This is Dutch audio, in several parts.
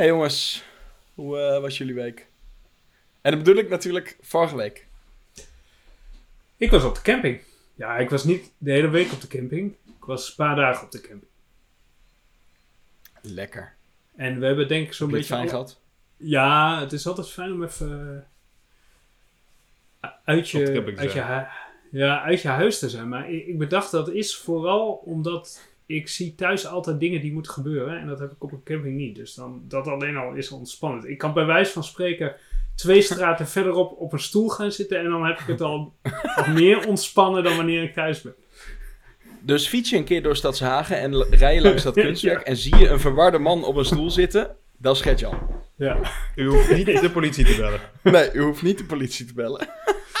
Hey jongens, hoe eh, was jullie week? En dat bedoel ik natuurlijk vorige week. Ik was op de camping. Ja, ik was niet de hele week op de camping. Ik was een paar dagen op de camping. Lekker. En we hebben denk ik zo'n beetje... fijn gehad? Ja, het is altijd fijn om even eh, uit je, uit je, ja, uit je huis te zijn. Maar ik, ik bedacht dat is vooral omdat ik zie thuis altijd dingen die moeten gebeuren. En dat heb ik op een camping niet. Dus dan, dat alleen al is ontspannend. Ik kan bij wijze van spreken twee straten verderop op een stoel gaan zitten. En dan heb ik het al, meer ontspannen dan wanneer ik thuis ben. Dus fiets je een keer door Stadshagen en rij je langs dat kunstwerk en zie je een verwarde man op een stoel zitten, dan schet je al. Ja. U hoeft niet de politie te bellen. Nee, u hoeft niet de politie te bellen.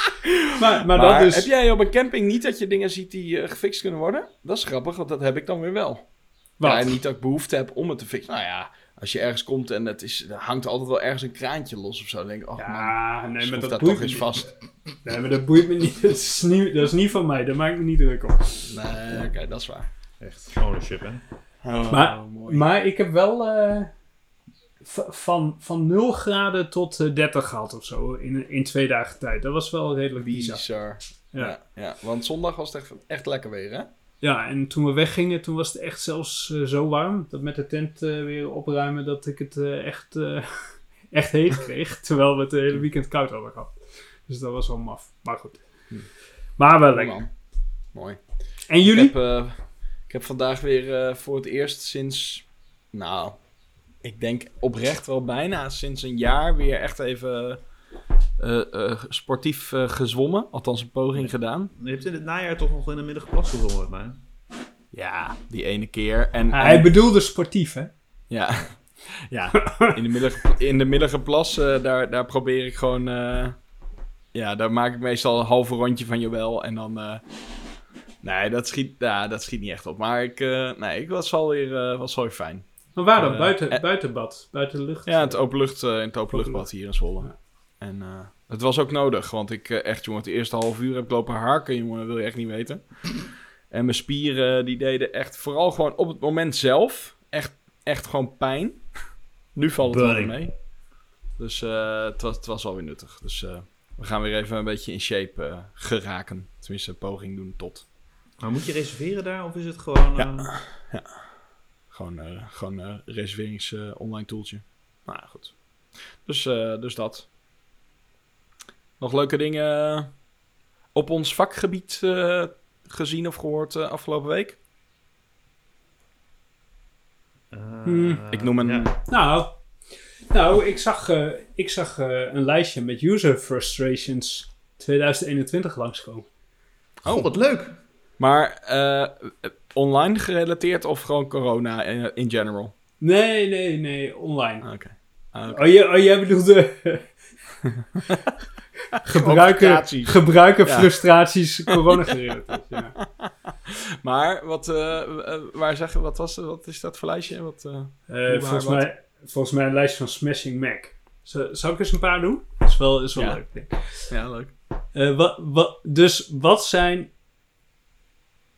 Maar, maar, Maar, dat dus... heb jij op een camping niet dat je dingen ziet die eh, gefixt kunnen worden? Dat is grappig, want dat heb ik dan weer wel. Wat? Ja, niet dat ik behoefte heb om het te fixen. Nou ja, als je ergens komt en het is, er hangt altijd wel ergens een kraantje los of zo. Dan denk ik, oh man, Ja, nee, maar dat dat boeit toch eens vast. Nee, maar dat boeit me niet. Dat is niet, dat is niet van mij. Daar maak ik me niet druk op. Nee, oké, dat is waar. Echt, ownership, hè? Oh, Maar- mooi. Maar ik heb wel eh, van, van 0 graden tot eh, 30 gehad of zo in, in twee dagen tijd. Dat was wel redelijk bizar. Bizar. Ja. Ja. Ja, want zondag was het echt, echt lekker weer, hè? ja, en toen we weggingen, toen was het echt zelfs eh, zo warm. Dat met de tent eh, weer opruimen, dat ik het eh, echt, eh, echt heet kreeg. terwijl we het de hele weekend koud hadden gehad. Dus dat was wel maf. Maar goed. Hm. Maar wel lekker. man. Mooi. En jullie? Ik heb, eh, ik heb vandaag weer eh, voor het eerst sinds, nou, ik denk oprecht wel bijna sinds een jaar weer echt even eh, eh, sportief eh, gezwommen. Althans een poging gedaan. Je hebt in het najaar toch nog in de middag geplast gezongen met mij. Ja, die ene keer. En, Ah, hij bedoelde sportief, hè? ja, ja in, de middag, in de eh, daar, daar probeer ik gewoon... eh, ja, daar maak ik meestal een halve rondje van Jawel. En dan... eh, nee, dat schiet, ja, dat schiet niet echt op. Maar ik, eh, nee, ik was wel weer, eh, was wel weer fijn. Maar waar dan? Eh, buiten, eh, buitenbad? Buiten de lucht? Ja, in het openlucht, eh in het openluchtbad Openlucht. hier in Zwolle. En het was ook nodig, want ik echt, jongen, het eerste half uur heb ik lopen harken, jongen, dat wil je echt niet weten. En mijn spieren, die deden echt, vooral gewoon op het moment zelf, echt, echt gewoon pijn. Nu valt het wel mee. Dus het, was, het was wel weer nuttig. Dus we gaan weer even een beetje in shape geraken. Tenminste, een poging doen tot. Maar moet je reserveren daar of is het gewoon... Ja. Gewoon, eh gewoon een reserverings eh, online toeltje. Nou ja, goed. Dus, eh, dus dat. Nog leuke dingen op ons vakgebied eh, gezien of gehoord eh, afgelopen week? eh, Hmm. Ik noem een- ja. Nou, nou ik zag, eh, ik zag eh, een lijstje met user frustrations 2021 langskomen. Oh, wat leuk! Maar eh, online gerelateerd of gewoon corona in, in general? Nee, nee, nee, online. Ah, Oké. Ah, oké. Oh, je, oh, jij bedoelde... gebruiken, frustraties. gebruiken Ja. frustraties corona gerelateerd. Ja. Maar wat, eh, waar zeg, wat, was, wat is dat voor lijstje? Wat, volgens, wat? mij, volgens mij een lijstje van Smashing Mac. Z- Zal ik eens een paar doen? Dat is wel, is wel Ja. leuk, denk ja, leuk. Dus wat zijn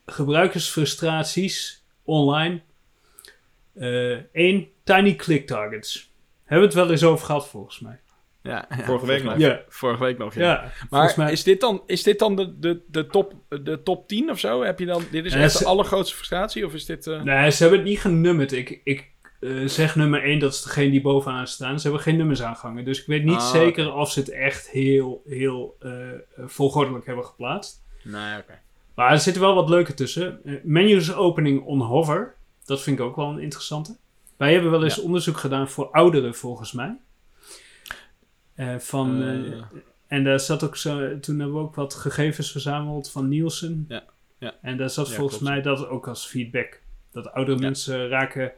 gebruikersfrustraties online? Eén, tiny click targets. Hebben we het wel eens over gehad, volgens mij. Ja, ja, Vorige week nog. mij- Ja. Vorige week nog, ja. Ja, Maar volgens mij. is dit dan, is dit dan de, de, de, top, de top 10 of zo? Heb je dan, dit is echt ze- de allergrootste frustratie? Of is dit... eh, Nee, ze hebben het niet genummerd. Ik, ik eh, zeg nummer 1, dat is degene die bovenaan staan. Ze hebben geen nummers aangehangen. Dus ik weet niet Ah, zeker of ze het echt heel, heel eh, eh, volgordelijk hebben geplaatst. Nee, oké. Maar er zitten wel wat leuke tussen. Eh, menus opening on hover. Dat vind ik ook wel een interessante. Wij hebben wel eens Ja. onderzoek gedaan voor ouderen, volgens mij. Eh, van, Eh. en daar zat ook zo, toen hebben we ook wat gegevens verzameld van Nielsen. Ja, ja. En daar zat Ja, volgens klopt. mij dat ook als feedback. Dat oudere Ja. mensen raken...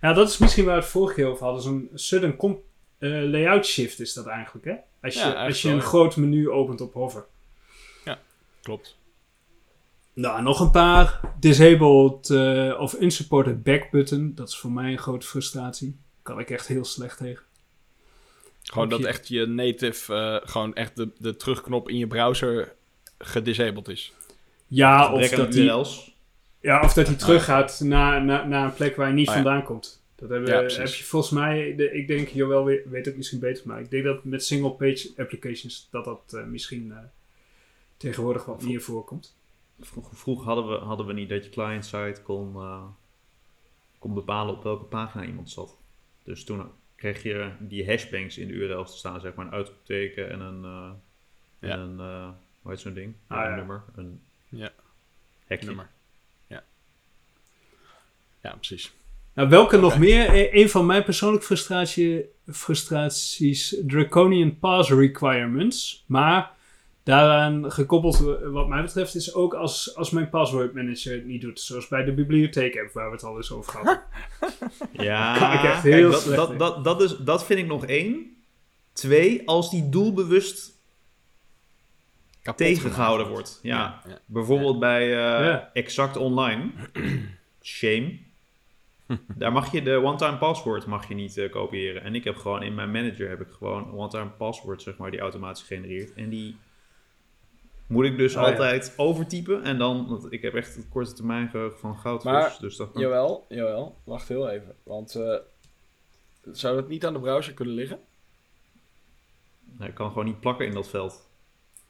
Ja, dat is misschien waar we het vorige keer over hadden. Zo'n sudden com- eh, layout shift is dat eigenlijk, hè? Als je, Ja, als je een ja. groot menu opent op hover. Klopt. Nou, nog een paar. Disabled eh, of unsupported back button. Dat is voor mij een grote frustratie. Kan ik echt heel slecht tegen. Gewoon dat echt je native, eh, gewoon echt de, de terugknop in je browser gedisabled is. Ja, of dat, die, ja, of dat hij teruggaat naar, naar, naar een plek waar hij niet Oh, ja. vandaan komt. Dat hebben, Ja, heb je volgens mij, de, ik denk, Joël weet, weet het misschien beter, maar ik denk dat met single page applications dat dat eh, misschien eh, tegenwoordig wat meer voorkomt. Vroeger, vroeger hadden, we, hadden we niet dat je client-side kon, eh, kon bepalen op welke pagina iemand zat. Dus toen kreeg je die hashbangs in de URL's te staan, zeg maar een uitroepteken en een, eh en een eh, hoe heet zo'n ding? Ah, Ja, ja. een nummer, een Ja. hekje. Nummer. Ja. Ja, precies. Nou, welke nog meer? Een van mijn persoonlijke frustratie, frustraties, draconian pass requirements. Maar daaraan gekoppeld, w- wat mij betreft, is ook als, als mijn password manager het niet doet. Zoals bij de bibliotheek app, waar we het al eens over hadden. Ja, ik echt kijk, heel dat, slecht dat, dat, dat, is, dat vind ik nog één. Twee, als die doelbewust Kapot tegengehouden gemaakt wordt. Ja. Ja. Bijvoorbeeld bij eh, Ja. Exact Online. Shame. Daar mag je de one-time password mag je niet eh, kopiëren. En ik heb gewoon in mijn manager heb ik gewoon een one-time password, zeg maar, die automatisch genereert. En die moet ik dus Oh, ja. altijd overtypen. En dan, want ik heb echt het korte termijn geheugen van goudvis. Maar- dus dat Jawel, jawel. Wacht heel even. Want eh, zou dat niet aan de browser kunnen liggen? Nee, ik kan gewoon niet plakken in dat veld.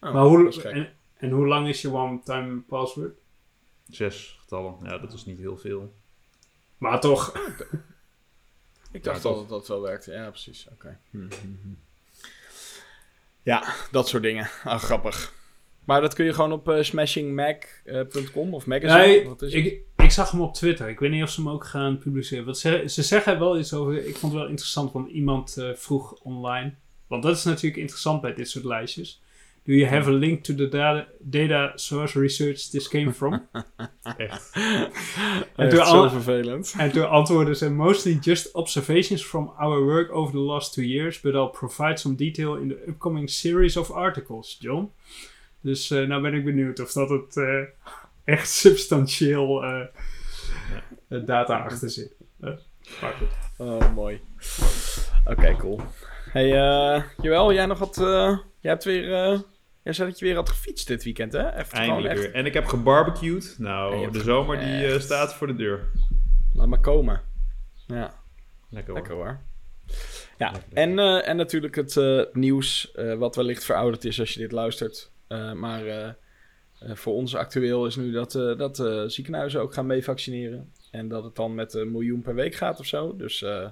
Oh, maar hoe, en, en hoe lang is je one-time password? Zes getallen. Ja, dat is niet heel veel. Maar toch, Ik dacht Ja, al toch. dat dat wel werkte. Ja, precies. Oké. Hm, hm, hm. Ja, dat soort dingen. Ah, grappig. Maar dat kun je gewoon op eh, smashingmac.com of magazine. Nee, Wat is het? ik, ik zag hem op Twitter. Ik weet niet of ze hem ook gaan publiceren. Want ze, ze zeggen wel iets over. Ik vond het wel interessant, want iemand eh, vroeg online. Want dat is natuurlijk interessant bij dit soort lijstjes. Do you have a link to the data, data source research this came from? Echt. en, zo vervelend. en toen antwoordden ze mostly just observations from our work over the last two years, but I'll provide some detail in the upcoming series of articles, John. Dus eh nou ben ik benieuwd of dat het eh, echt substantieel eh, data achter zit. Maar goed. Oh, mooi. Oké, cool. Hey, eh Joël, jij nog wat... eh, jij hebt weer... eh, jij zei dat je weer had gefietst dit weekend, hè? Even gewoon Eindelijk echt... weer. En ik heb gebarbecued. Nou, de zomer die eh, staat voor de deur. Laat maar komen. Ja. Lekker hoor. Lekker hoor. Ja, Lekker, en, eh, en natuurlijk het eh, nieuws, eh, wat wellicht verouderd is als je dit luistert. Eh, maar eh, eh, voor ons actueel is nu dat, eh, dat eh, ziekenhuizen ook gaan mee vaccineren. En dat het dan met een miljoen per week gaat of zo. Dus, eh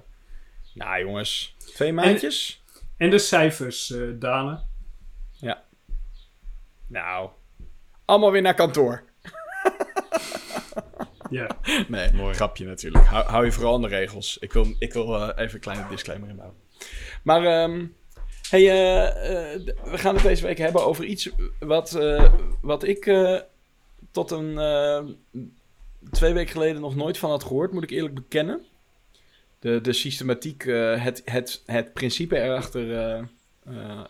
nou jongens, twee maandjes. En de cijfers, eh Dane. Nou, allemaal weer naar kantoor. Ja. Nee, Mooi. grapje natuurlijk. Hou, hou je vooral aan de regels. Ik wil, ik wil even een kleine disclaimer inbouwen. Maar, ehm, hey, eh, eh, we gaan het deze week hebben over iets wat, eh, wat ik tot een twee weken geleden nog nooit van had gehoord, moet ik eerlijk bekennen. De, de systematiek, het, het, het principe erachter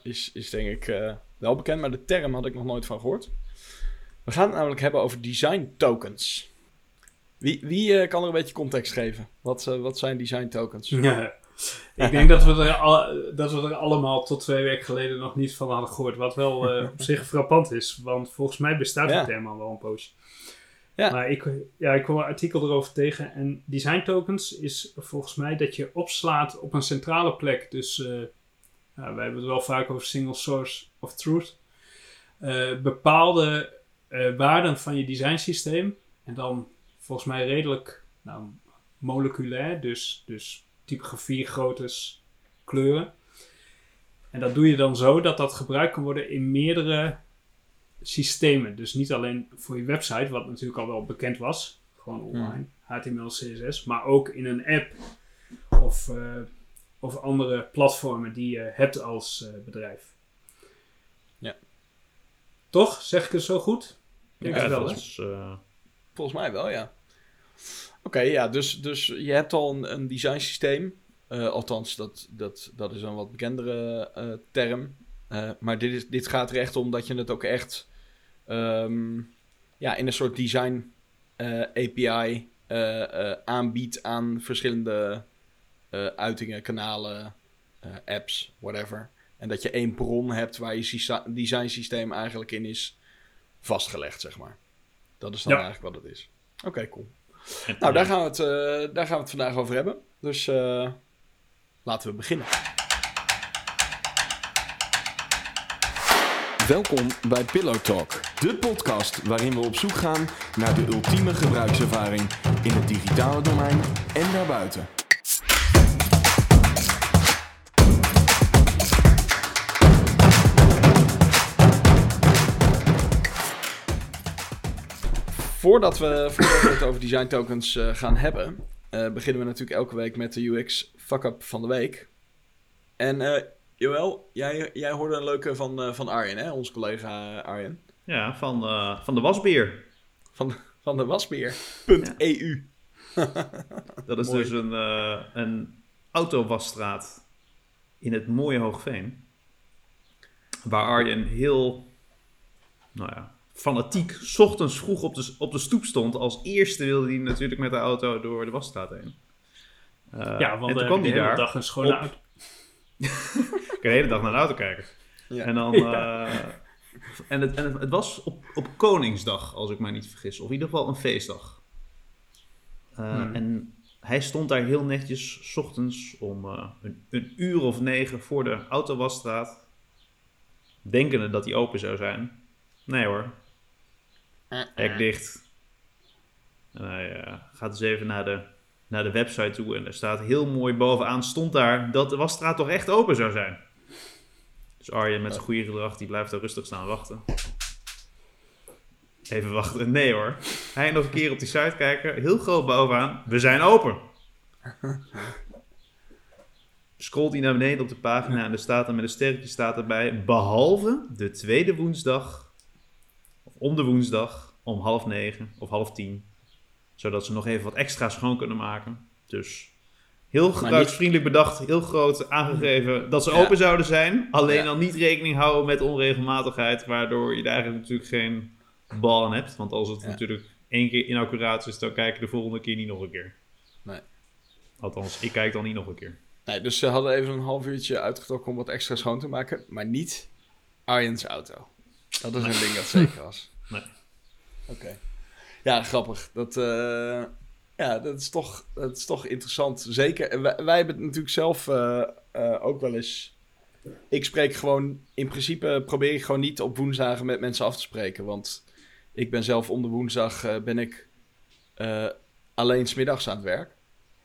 is, is denk ik wel bekend, maar de term had ik nog nooit van gehoord. We gaan het namelijk hebben over design tokens. Wie, wie kan er een beetje context geven? Wat, wat zijn design tokens? Ja. Ik denk dat we, er dat we er allemaal tot twee weken geleden nog niet van hadden gehoord. Wat wel eh, op zich frappant is. Want volgens mij bestaat het term al wel een poosje. Ja. Maar ik, ja, ik kwam een artikel erover tegen. En design tokens is volgens mij dat je opslaat op een centrale plek. Dus eh ja, wij hebben het wel vaak over single source of truth. Eh, bepaalde waarden van je designsysteem. En dan volgens mij redelijk nou, moleculair. Dus, dus typografie, groottes, kleuren. En dat doe je dan zo dat dat gebruikt kan worden in meerdere systemen. Dus niet alleen voor je website, wat natuurlijk al wel bekend was. Gewoon online, HTML, CSS. Maar ook in een app of, eh, of andere platformen die je hebt als eh, bedrijf. Ja. Toch? Zeg ik het zo goed? Denk Ja, het wel, is, eh, Volgens mij wel, ja. Oké, ja, dus, dus je hebt al een, een design systeem. Eh, althans, dat, dat, dat is een wat bekendere eh, term. Eh, maar dit, is, dit gaat er echt om dat je het ook echt ehm, ja, in een soort design API aanbiedt aan verschillende uitingen, kanalen, apps, whatever. En dat je één bron hebt waar je design systeem eigenlijk in is vastgelegd, zeg maar. Dat is dan Ja. eigenlijk wat het is. Oké, cool. Nou, daar gaan, we het, eh, daar gaan we het vandaag over hebben. Dus eh, laten we beginnen. Welkom bij Pillow Talk, de podcast waarin we op zoek gaan naar de ultieme gebruikservaring in het digitale domein en daarbuiten. Voordat we, voordat we het over design tokens eh, gaan hebben, eh, beginnen we natuurlijk elke week met de UX fuck-up van de week. En Joël, jij, jij hoorde een leuke van, van Arjen, hè? onze collega Arjen. Ja, van, van de wasbeer. Van, van de wasbeer.eu. Dat is Mooi. dus een, een autowasstraat in het mooie Hoogveen. Waar Arjen heel, nou ja, fanatiek, 's ochtends vroeg op de, op de stoep stond. Als eerste wilde hij natuurlijk met de auto door de wasstraat heen. Eh, ja, want en dan toen kwam hij de hele daar. dag een schone op- auto. Ik kan de hele dag naar de auto kijken. Ja. En dan. eh, en het, en het, het was op, op Koningsdag, als ik mij niet vergis. Of in ieder geval een feestdag. Eh, Hmm. En hij stond daar heel netjes, 's ochtends om eh, een, een uur of negen voor de autowasstraat. Denkende dat hij open zou zijn. Nee hoor, hek dicht. En hij eh, gaat dus even naar de, naar de website toe. En er staat heel mooi bovenaan, stond daar dat de wasstraat toch echt open zou zijn. Dus Arjen met zijn goede gedrag, die blijft daar rustig staan wachten. Even wachten. Nee hoor. Hij nog een keer op die site kijken. Heel groot bovenaan. We zijn open. Scrolt hij naar beneden op de pagina en er staat er met een sterretje staat erbij. Behalve de tweede woensdag. Om de woensdag. Om half negen of half tien. Zodat ze nog even wat extra schoon kunnen maken. Dus heel gebruiksvriendelijk bedacht. Heel groot aangegeven dat ze Ja. open zouden zijn. Alleen Ja. dan niet rekening houden met onregelmatigheid. Waardoor je daar eigenlijk natuurlijk geen bal aan hebt. Want als het Ja. natuurlijk één keer inaccuraat is, dan kijk je de volgende keer niet nog een keer. Nee. Althans, ik kijk dan niet nog een keer. Nee, dus ze hadden even een half uurtje uitgetrokken om wat extra schoon te maken. Maar niet Arjen's auto. Dat is een ding dat zeker was. Nee. Oké. Ja, grappig. Dat, eh, ja, dat, is toch, dat is toch interessant. Zeker. En Wij, wij hebben het natuurlijk zelf eh, eh, ook wel eens... Ik spreek gewoon... In principe probeer ik gewoon niet op woensdagen met mensen af te spreken. Want ik ben zelf om de woensdag ben ik alleen smiddags aan het werk.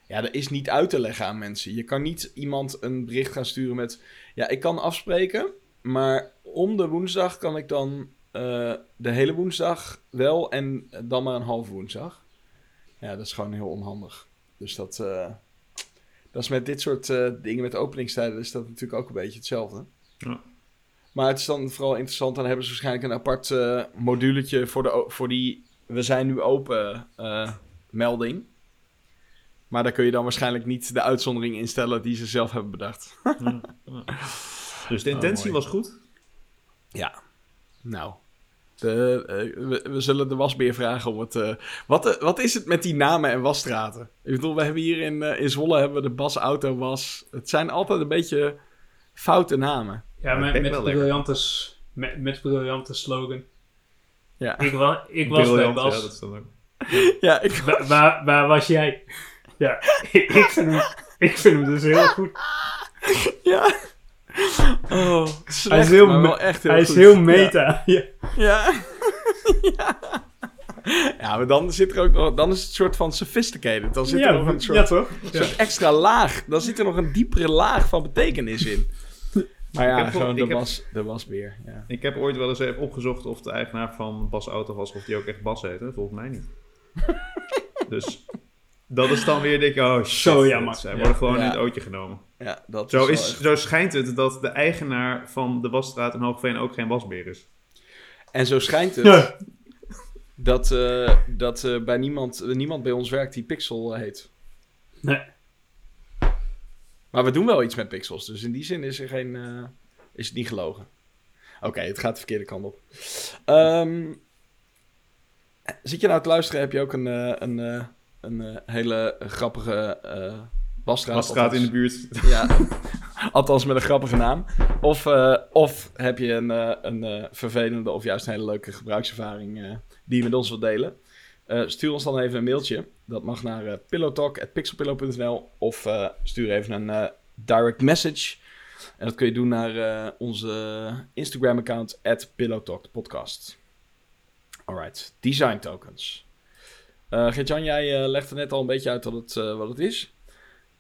Ja, dat is niet uit te leggen aan mensen. Je kan niet iemand een bericht gaan sturen met... Ja, ik kan afspreken, maar om de woensdag kan ik dan eh, de hele woensdag wel en dan maar een half woensdag. Ja, dat is gewoon heel onhandig. Dus dat, eh, dat is met dit soort eh, dingen met openingstijden is dat natuurlijk ook een beetje hetzelfde. Ja. Maar het is dan vooral interessant, dan hebben ze waarschijnlijk een apart moduletje voor, de, voor die we zijn nu open melding. Maar daar kun je dan waarschijnlijk niet de uitzondering instellen die ze zelf hebben bedacht. Ja, ja. Dus de intentie mooi. was goed. Ja, nou. De, eh, we, we zullen de wasbeer vragen om het... eh, wat, eh, wat is het met die namen en wasstraten? Ik bedoel, we hebben hier in, eh, in Zwolle hebben we de Bas Auto Was. Het zijn altijd een beetje foute namen. Ja, met, met, briljante, met, met briljante slogan. Ja, Ik, wa, ik was bij Bas. Ja, dat is dan ook. ja ik, Wa- waar, waar was jij? Ja, ik vind hem, ik vind hem dus heel goed. ja. Oh, Hij is heel, maar me- wel echt heel hij is heel meta. Ja. Ja. ja. Ja, maar dan zit er ook nog... Dan is het een soort van sophisticated. Dan zit er nog een soort... ja, toch? soort extra laag. Dan zit er nog een diepere laag van betekenis in. Maar ja, gewoon de, heb- was, de wasbeer. Ja. Ik heb ooit wel eens even opgezocht of de eigenaar van Bas Auto was, of die ook echt Bas heette. Volgens mij niet. dus dat is dan weer, denk ik, oh shit. Zo jammer. Zij Ja. worden gewoon Ja. in het ootje genomen. Ja, dat Zo, is, echt- zo schijnt het dat de eigenaar van de wasstraat in Hoogveen ook geen wasbeer is. En zo schijnt het Ja. dat, eh, dat eh, bij niemand, niemand bij ons werkt die Pixel heet. Nee. Maar we doen wel iets met pixels. Dus in die zin is er geen... eh, is het niet gelogen. Oké, het gaat de verkeerde kant op. Ehm, zit je nou te luisteren? Heb je ook een, eh, een, eh, een eh, hele grappige eh wasstraat? Wasstraat in de buurt. Ja, althans met een grappige naam. Of, eh, of heb je een, eh, een eh, vervelende of juist een hele leuke gebruikservaring die je met ons wilt delen? Stuur ons dan even een mailtje. Dat mag naar pillowtalk.pixelpillow.nl of stuur even een direct message. En dat kun je doen naar onze Instagram-account, pillowtalkpodcast. Alright, design tokens. Gert-Jan, jij legde net al een beetje uit wat het, wat het is.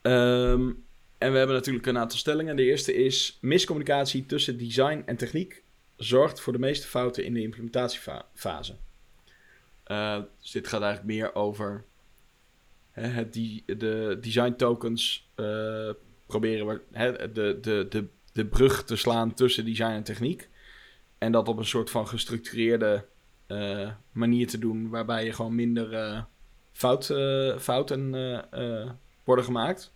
Um, en we hebben natuurlijk een aantal stellingen. De eerste is: miscommunicatie tussen design en techniek zorgt voor de meeste fouten in de implementatiefase. Uh, dus dit gaat eigenlijk meer over hè, het de design tokens uh, proberen we, hè, de, de, de, de brug te slaan tussen design en techniek. En dat op een soort van gestructureerde uh, manier te doen, waarbij je gewoon minder fout, fouten worden gemaakt.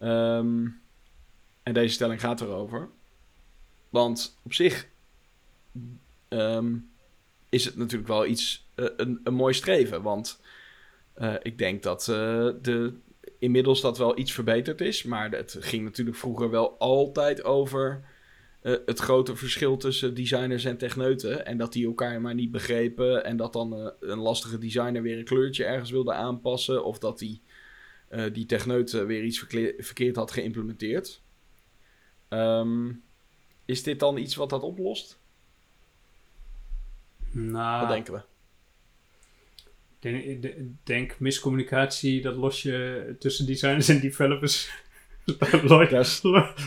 Um, en deze stelling gaat erover. Want op zich um, is het natuurlijk wel iets, uh, een, een mooi streven. Want uh, ik denk dat uh, de, inmiddels dat wel iets verbeterd is. Maar het ging natuurlijk vroeger wel altijd over het grote verschil tussen designers en techneuten. En dat die elkaar maar niet begrepen. En dat dan een lastige designer weer een kleurtje ergens wilde aanpassen. Of dat die uh, die techneut weer iets verkeerd had geïmplementeerd. Um, is dit dan iets wat dat oplost? Nou, wat denken we? Ik denk, denk, miscommunicatie, dat los je tussen designers en developers. los,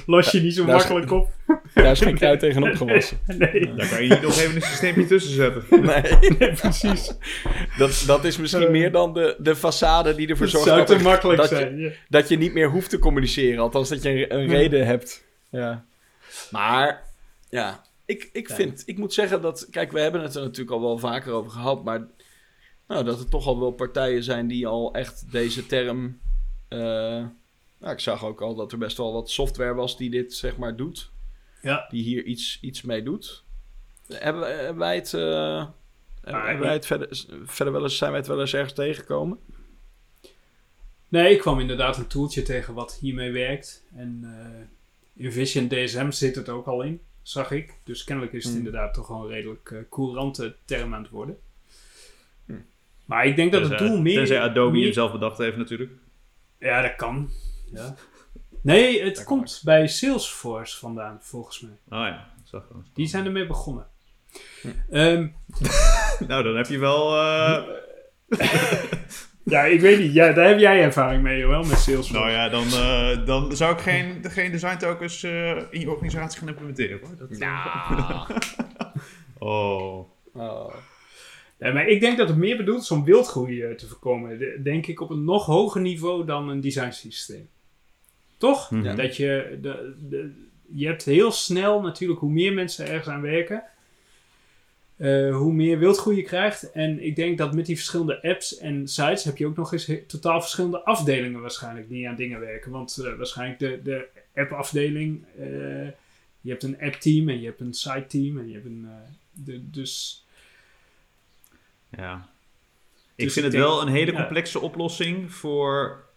los je niet zo makkelijk op. Daar is geen kruid tegen opgewassen. Nee. Daar kan je niet nog even een systeempje tussen zetten. Nee, nee precies. Dat, dat is misschien meer dan de, de façade die ervoor zorgt dat, er, makkelijk dat, zijn, je, dat je niet meer hoeft te communiceren. Althans, dat je een, een reden hebt. Ja. Maar, ja, ik, ik vind, ik moet zeggen dat, kijk, we hebben het er natuurlijk al wel vaker over gehad, maar nou, dat er toch al wel partijen zijn die al echt deze term. Uh, nou, ik zag ook al dat er best wel wat software was die dit zeg maar doet. Ja. Die hier iets, iets mee doet. Hebben, hebben wij het, uh, hebben wij het verder, verder wel eens, zijn wij het wel eens ergens tegengekomen? Nee, ik kwam inderdaad een toeltje tegen wat hiermee werkt. En uh, in Vision DSM zit het ook al in, zag ik. Dus kennelijk is het hmm. inderdaad toch een redelijk uh, courante term aan het worden. Hmm. Maar ik denk dat het doel meer... Tenzij Adobe meer... hem zelf bedacht heeft natuurlijk. Ja, dat kan. Ja. Nee, het komt bij Salesforce vandaan, volgens mij. Oh ja, zag ik Die zijn ermee begonnen. Hm. Um, nou, dan heb je wel... Uh... ja, ik weet niet. Ja, daar heb jij ervaring mee, wel met Salesforce. Nou ja, dan, uh, dan zou ik geen, geen design tokens uh, in je organisatie gaan implementeren. Hoor. Dat, nou. oh. oh. Ja, maar ik denk dat het meer bedoeld is om wildgroei te voorkomen. Denk ik op een nog hoger niveau dan een design systeem. Toch? Mm -hmm. Dat je, de, de, je hebt heel snel natuurlijk, hoe meer mensen ergens aan werken, uh, hoe meer wildgroei je krijgt. En ik denk dat met die verschillende apps en sites heb je ook nog eens totaal verschillende afdelingen waarschijnlijk die aan dingen werken. Want uh, waarschijnlijk de, de app-afdeling, uh, je hebt een app-team en je hebt een site-team en je hebt een. De, dus. Ja. Ik dus vind het denk, wel een hele complexe ja. oplossing voor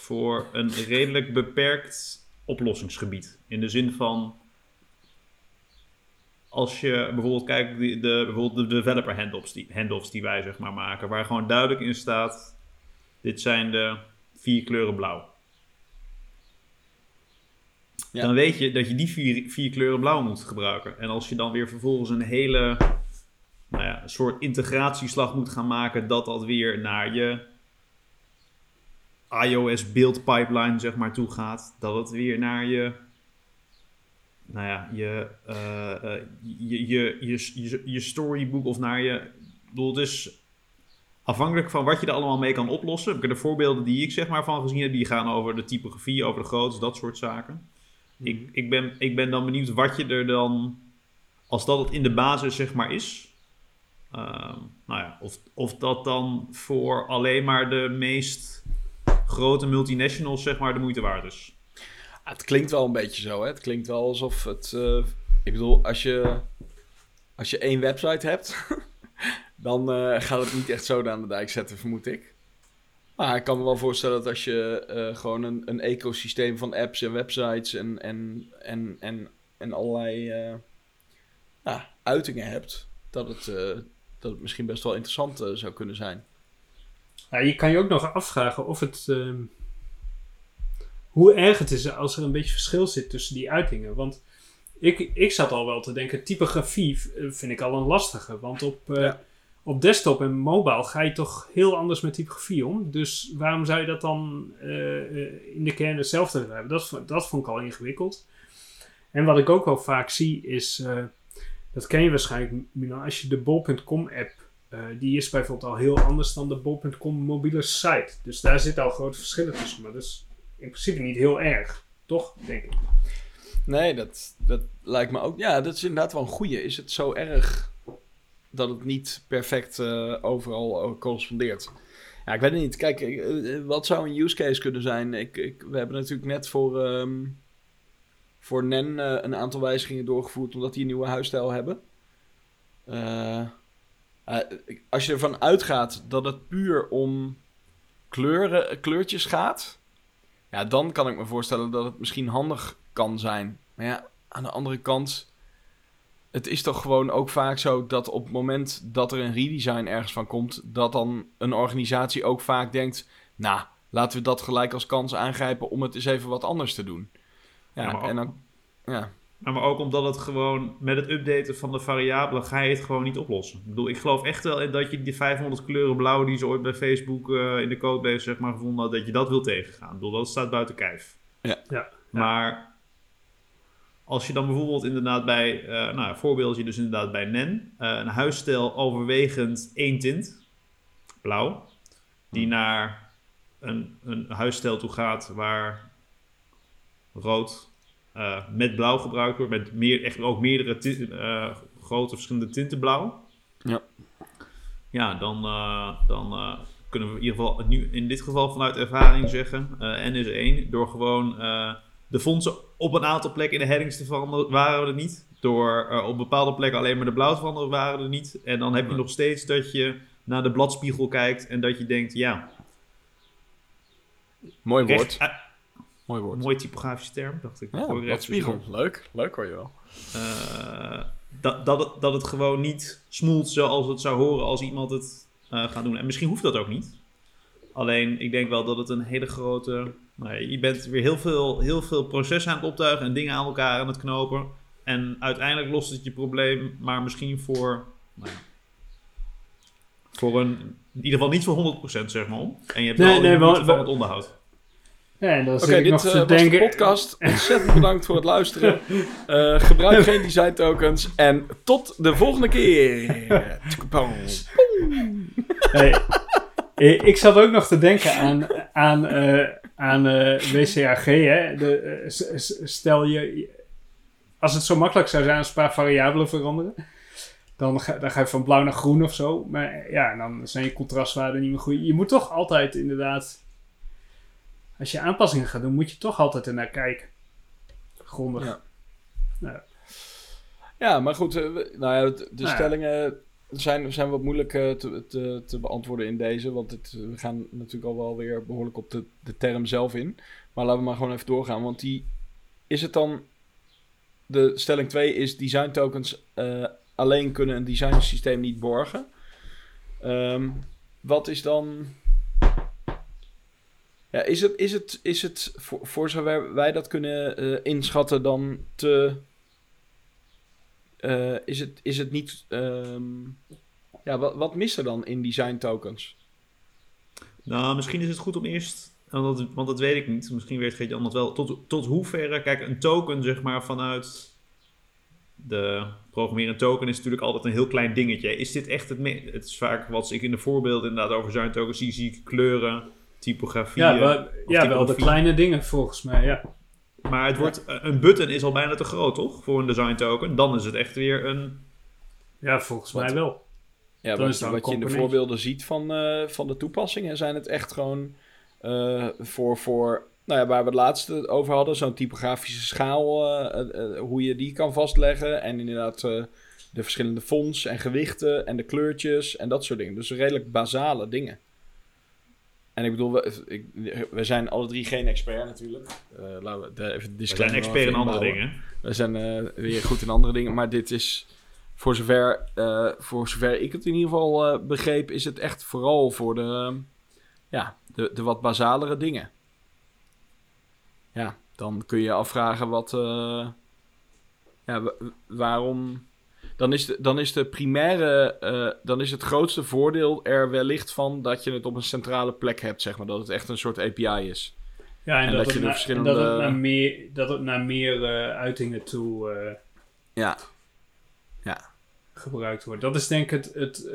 voor een redelijk beperkt oplossingsgebied. In de zin van. Als je bijvoorbeeld kijkt, de, de, bijvoorbeeld de developer handoffs die, handoffs die wij zeg maar maken, waar gewoon duidelijk in staat: dit zijn de vier kleuren blauw. Ja. Dan weet je dat je die vier, vier kleuren blauw moet gebruiken. En als je dan weer vervolgens een hele nou ja, soort integratieslag moet gaan maken, dat dat weer naar je iOS build pipeline zeg maar toe gaat, dat het weer naar je nou ja, je, uh, uh, je, je, je, je, je, storybook of naar je. Ik bedoel, het is afhankelijk van wat je er allemaal mee kan oplossen. De voorbeelden die ik zeg maar van gezien heb, die gaan over de typografie, over de grootte, dat soort zaken. Mm. Ik, ik, ben, ik ben dan benieuwd wat je er dan, als dat het in de basis zeg maar is. Uh, nou ja, of, of dat dan voor alleen maar de meest grote multinationals zeg maar de moeite waard is. het klinkt wel een beetje zo, hè? Het klinkt wel alsof het... Uh, ik bedoel, als je, als je één website hebt... dan uh, gaat het niet echt zo aan de dijk zetten, vermoed ik. Maar ik kan me wel voorstellen dat als je uh, gewoon een, een ecosysteem van apps en websites en, en, en, en, en allerlei uh, uitingen hebt, dat het dat het misschien best wel interessant eh, zou kunnen zijn. Ja, je kan je ook nog afvragen of het. ehm, hoe erg het is als er een beetje verschil zit tussen die uitingen. Want ik, ik zat al wel te denken, typografie eh, vind ik al een lastige. Want op, eh, op desktop en mobile ga je toch heel anders met typografie om. Dus waarom zou je dat dan eh, in de kern hetzelfde hebben? Dat, dat vond ik al ingewikkeld. En wat ik ook wel vaak zie is, dat ken je waarschijnlijk, als je de bol.com app eh, die is bijvoorbeeld al heel anders dan de bol.com mobiele site. Dus daar zitten al grote verschillen tussen. Maar dat is in principe niet heel erg. Toch, denk ik. Nee, dat, dat lijkt me ook. Ja, dat is inderdaad wel een goeie. Is het zo erg dat het niet perfect eh, overal eh, correspondeert? Ja, ik weet het niet. Kijk, wat zou een use case kunnen zijn? Ik, ik, we hebben natuurlijk net voor, ehm, voor NEN een aantal wijzigingen doorgevoerd omdat die een nieuwe huisstijl hebben. Eh, eh, als je ervan uitgaat dat het puur om kleuren, kleurtjes gaat, ja, dan kan ik me voorstellen dat het misschien handig kan zijn. Maar ja, aan de andere kant, het is toch gewoon ook vaak zo dat op het moment dat er een redesign ergens van komt, dat dan een organisatie ook vaak denkt, nou, laten we dat gelijk als kans aangrijpen om het eens even wat anders te doen. Ja, Ja, maar ook- en dan, ja. Nou, maar ook omdat het gewoon met het updaten van de variabelen ga je het gewoon niet oplossen. Ik bedoel, ik geloof echt wel in dat je die 500 kleuren blauw die ze ooit bij Facebook eh, in de codebase zeg maar gevonden had, dat je dat wil tegengaan. Ik bedoel, dat staat buiten kijf. Ja. Ja. Maar als je dan bijvoorbeeld inderdaad bij, eh nou, voorbeeldje dus inderdaad bij NEN, eh, een huisstijl overwegend één tint, blauw, die naar een, een huisstijl toe gaat waar rood eh, met blauw gebruikt wordt, met meer, echt ook meerdere eh, grote verschillende tinten blauw. Ja. Ja, dan, eh, dan kunnen we in ieder geval nu in dit geval vanuit ervaring zeggen, N is 1, door gewoon de fondsen op een aantal plekken in de headings te veranderen, waren we er niet. Door op bepaalde plekken alleen maar de blauw te veranderen, waren we er niet. En dan heb je Ja. nog steeds dat je naar de bladspiegel kijkt en dat je denkt, ja, Mooi woord. Mooi woord. mooie typografische term, dacht ik. Ja, wat even spiegel. Leuk. Leuk hoor je wel. Eh, dat, dat, het, dat het gewoon niet smoelt zoals het zou horen als iemand het eh, gaat doen. En misschien hoeft dat ook niet. Alleen, ik denk wel dat het een hele grote... Ja, je bent weer heel veel, heel veel processen aan het optuigen en dingen aan elkaar aan het knopen. En uiteindelijk lost het je probleem, maar misschien voor... Nou ja, voor een... In ieder geval niet voor 100% zeg maar om. En je hebt Nee, wel nee, maar- van het onderhoud. Oké, dit nog eh, te was denken. de podcast. Ontzettend bedankt voor het luisteren. Eh, gebruik geen design tokens. En tot de volgende keer. Hey, ik zat ook nog te denken aan, aan, eh, aan WCAG. Hè? De, stel je, als het zo makkelijk zou zijn als een paar variabelen veranderen, dan ga, dan ga je van blauw naar groen of zo. Maar ja, dan zijn je contrastwaarden niet meer goed. Je moet toch altijd inderdaad, als je aanpassingen gaat doen, moet je toch altijd ernaar kijken. Grondig. Ja. Ja. Ja, maar goed. eh, nou ja, de, Nou stellingen zijn, zijn wat moeilijk eh, te, te, te beantwoorden in deze. Want het, we gaan natuurlijk al wel weer behoorlijk op de, de term zelf in. Maar laten we maar gewoon even doorgaan. Want die is het dan... De stelling 2 is design tokens eh, alleen kunnen een design systeem niet borgen. Ehm, wat is dan... Ja, is het, is het, is het voor, zover wij dat kunnen eh, inschatten dan te... eh, is, het, is het niet... ehm, ja, wat, wat mist er dan in design tokens? Nou, misschien is het goed om eerst, want dat, want dat weet ik niet, misschien weet Geert-Jan dat wel, tot, tot hoeverre, kijk, een token zeg maar vanuit de programmeren token is natuurlijk altijd een heel klein dingetje. Is dit echt het, het is vaak wat ik in de voorbeelden inderdaad over design tokens zie, zie kleuren, typografie, Ja, wel, ja, wel de kleine dingen volgens mij, ja. maar het wordt, een button is al bijna te groot, toch, voor een design token. Dan is het echt weer een, Ja, volgens Wat? mij wel. Ja, Dan is wat, je in de voorbeelden ziet van, eh, van de toepassingen, zijn het echt gewoon eh, voor, voor nou ja, waar we het laatste over hadden, zo'n typografische schaal, eh, eh, eh, hoe je die kan vastleggen. En inderdaad eh, de verschillende fonts en gewichten en de kleurtjes en dat soort dingen. Dus redelijk basale dingen. En ik bedoel, we, ik, we zijn alle drie geen expert natuurlijk. Eh, laten we de, even de we zijn expert in andere dingen. We zijn eh, weer goed in andere dingen, maar dit is voor zover, eh, voor zover ik het in ieder geval begreep, is het echt vooral voor de, ja, de, de wat basalere dingen. Ja, dan kun je je afvragen wat, ja, wa- waarom. Dan is, de, dan is de primaire, eh, dan is het grootste voordeel er wellicht van dat je het op een centrale plek hebt, zeg maar. Dat het echt een soort API is. Ja, en, En dat, dat je de naar- verschillende- en dat, het naar meer, dat het naar meer eh, uitingen toe eh, Ja. Ja. gebruikt wordt. Dat is denk ik het, het,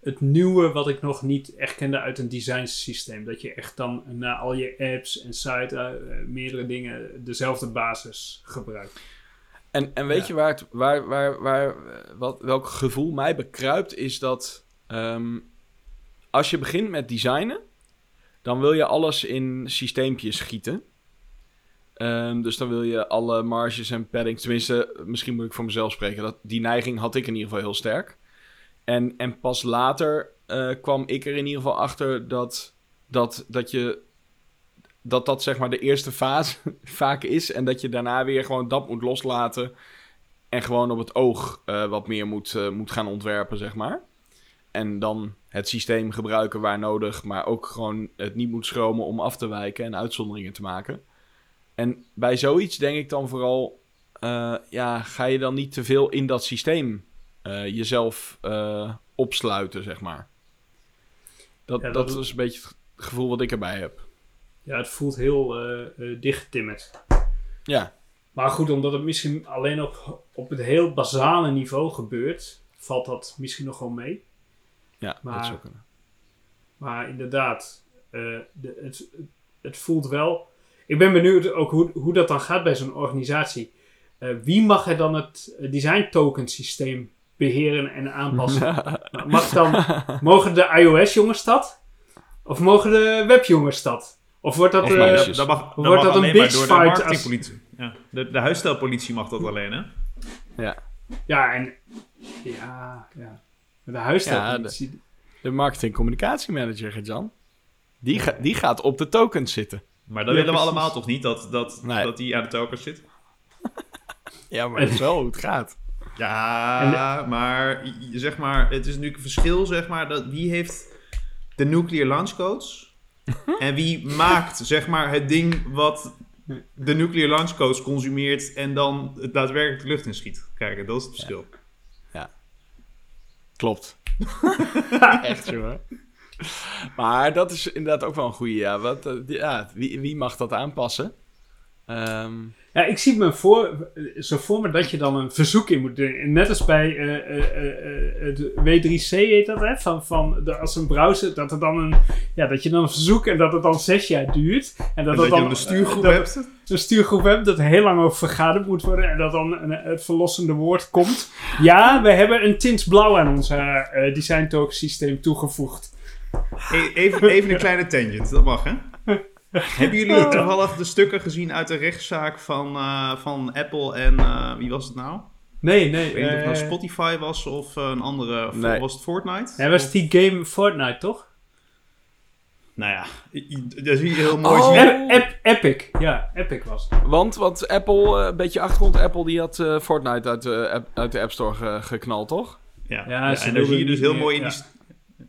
het nieuwe wat ik nog niet echt kende uit een design systeem. Dat je echt dan naar al je apps en sites, eh, meerdere dingen, dezelfde basis gebruikt. En, en weet Ja. je waar het, waar, waar, waar, eh, wat, welk gevoel mij bekruipt, is dat ehm, als je begint met designen, dan wil je alles in systeempjes gieten. Ehm, dus dan wil je alle marges en paddings, tenminste, misschien moet ik voor mezelf spreken, dat, die neiging had ik in ieder geval heel sterk. En, en pas later eh, kwam ik er in ieder geval achter dat, dat, dat je dat dat zeg maar de eerste fase vaak is. En dat je daarna weer gewoon dat moet loslaten. En gewoon op het oog eh, wat meer moet, eh, moet gaan ontwerpen, zeg maar. En dan het systeem gebruiken waar nodig. Maar ook gewoon het niet moet schromen om af te wijken en uitzonderingen te maken. En bij zoiets denk ik dan vooral... eh, ja, ga je dan niet te veel in dat systeem jezelf opsluiten, zeg maar. Dat, Ja, dat, dat- is een beetje het gevoel wat ik erbij heb. Ja, het voelt heel eh, dichtgetimmerd. Ja, Maar goed, omdat het misschien alleen op, op het heel basale niveau gebeurt, valt dat misschien nog wel mee. ja Maar- dat zou kunnen. Maar inderdaad, eh, de, het, het voelt wel. Ik ben benieuwd ook hoe, hoe dat dan gaat bij zo'n organisatie. Wie mag er dan het design token systeem beheren en aanpassen? Mag dan, mogen de iOS-jongens dat? Of mogen de webjongens dat? Of wordt dat... Of eh. Dat mag, dat Wordt mag dat een bitch door de fight marketingpolitie. Ja, de, de huisstijlpolitie mag dat alleen, hè? Ja, ja, en... Ja, ja. De huisstijlpolitie... de marketing communicatiemanager, Jan. Die, ga- die gaat op de tokens zitten. Maar dat Ja, willen we precies. allemaal toch niet, dat, dat, Nee. dat die aan de tokens zit? Ja, maar dat is wel hoe het gaat. Ja, maar zeg maar, het is natuurlijk een verschil, zeg maar, dat wie heeft de nuclear launch codes en wie maakt, zeg maar, het ding wat de nuclear launch codes consumeert en dan het daadwerkelijk de lucht in schiet. Kijk, dat is het verschil. Klopt. Echt, jongen. Maar dat is inderdaad ook wel een goede. Ja, wat, eh, ja wie, wie mag dat aanpassen? Ehm, Ja, ik zie me voor, zo voor me dat je dan een verzoek in moet doen. Net als bij eh, eh, eh, eh, de W3C heet dat, hè? Van, van de, als een browser, dat, er dan een, ja, dat je dan een verzoek en dat het dan zes jaar duurt. En dat, En dat dan een stuurgroep dat- hebt. Een stuurgroep hebt dat er heel lang over vergaderd moet worden. En dat dan een, het verlossende woord komt. Ja, we hebben een tint blauw aan ons design token systeem toegevoegd. E- Even, even een kleine tangent, dat mag hè? Hebben jullie toevallig de stukken gezien uit de rechtszaak van, eh, van Apple en eh, wie was het nou? Nee, nee. Ik weet niet of het nou eh, Spotify was of een andere. of Nee. Was het Fortnite? Hij was Of- die game Fortnite, toch? Nou ja, daar zie je heel mooi. Oh. zien. Epic. Ja, Epic was het. want, want Apple, eh, een beetje achtergrond, Apple die had eh, Fortnite uit de, app, uit de App Store ge- geknald, toch? Ja, Ja, en daar zie je dus heel mooi in ja. die,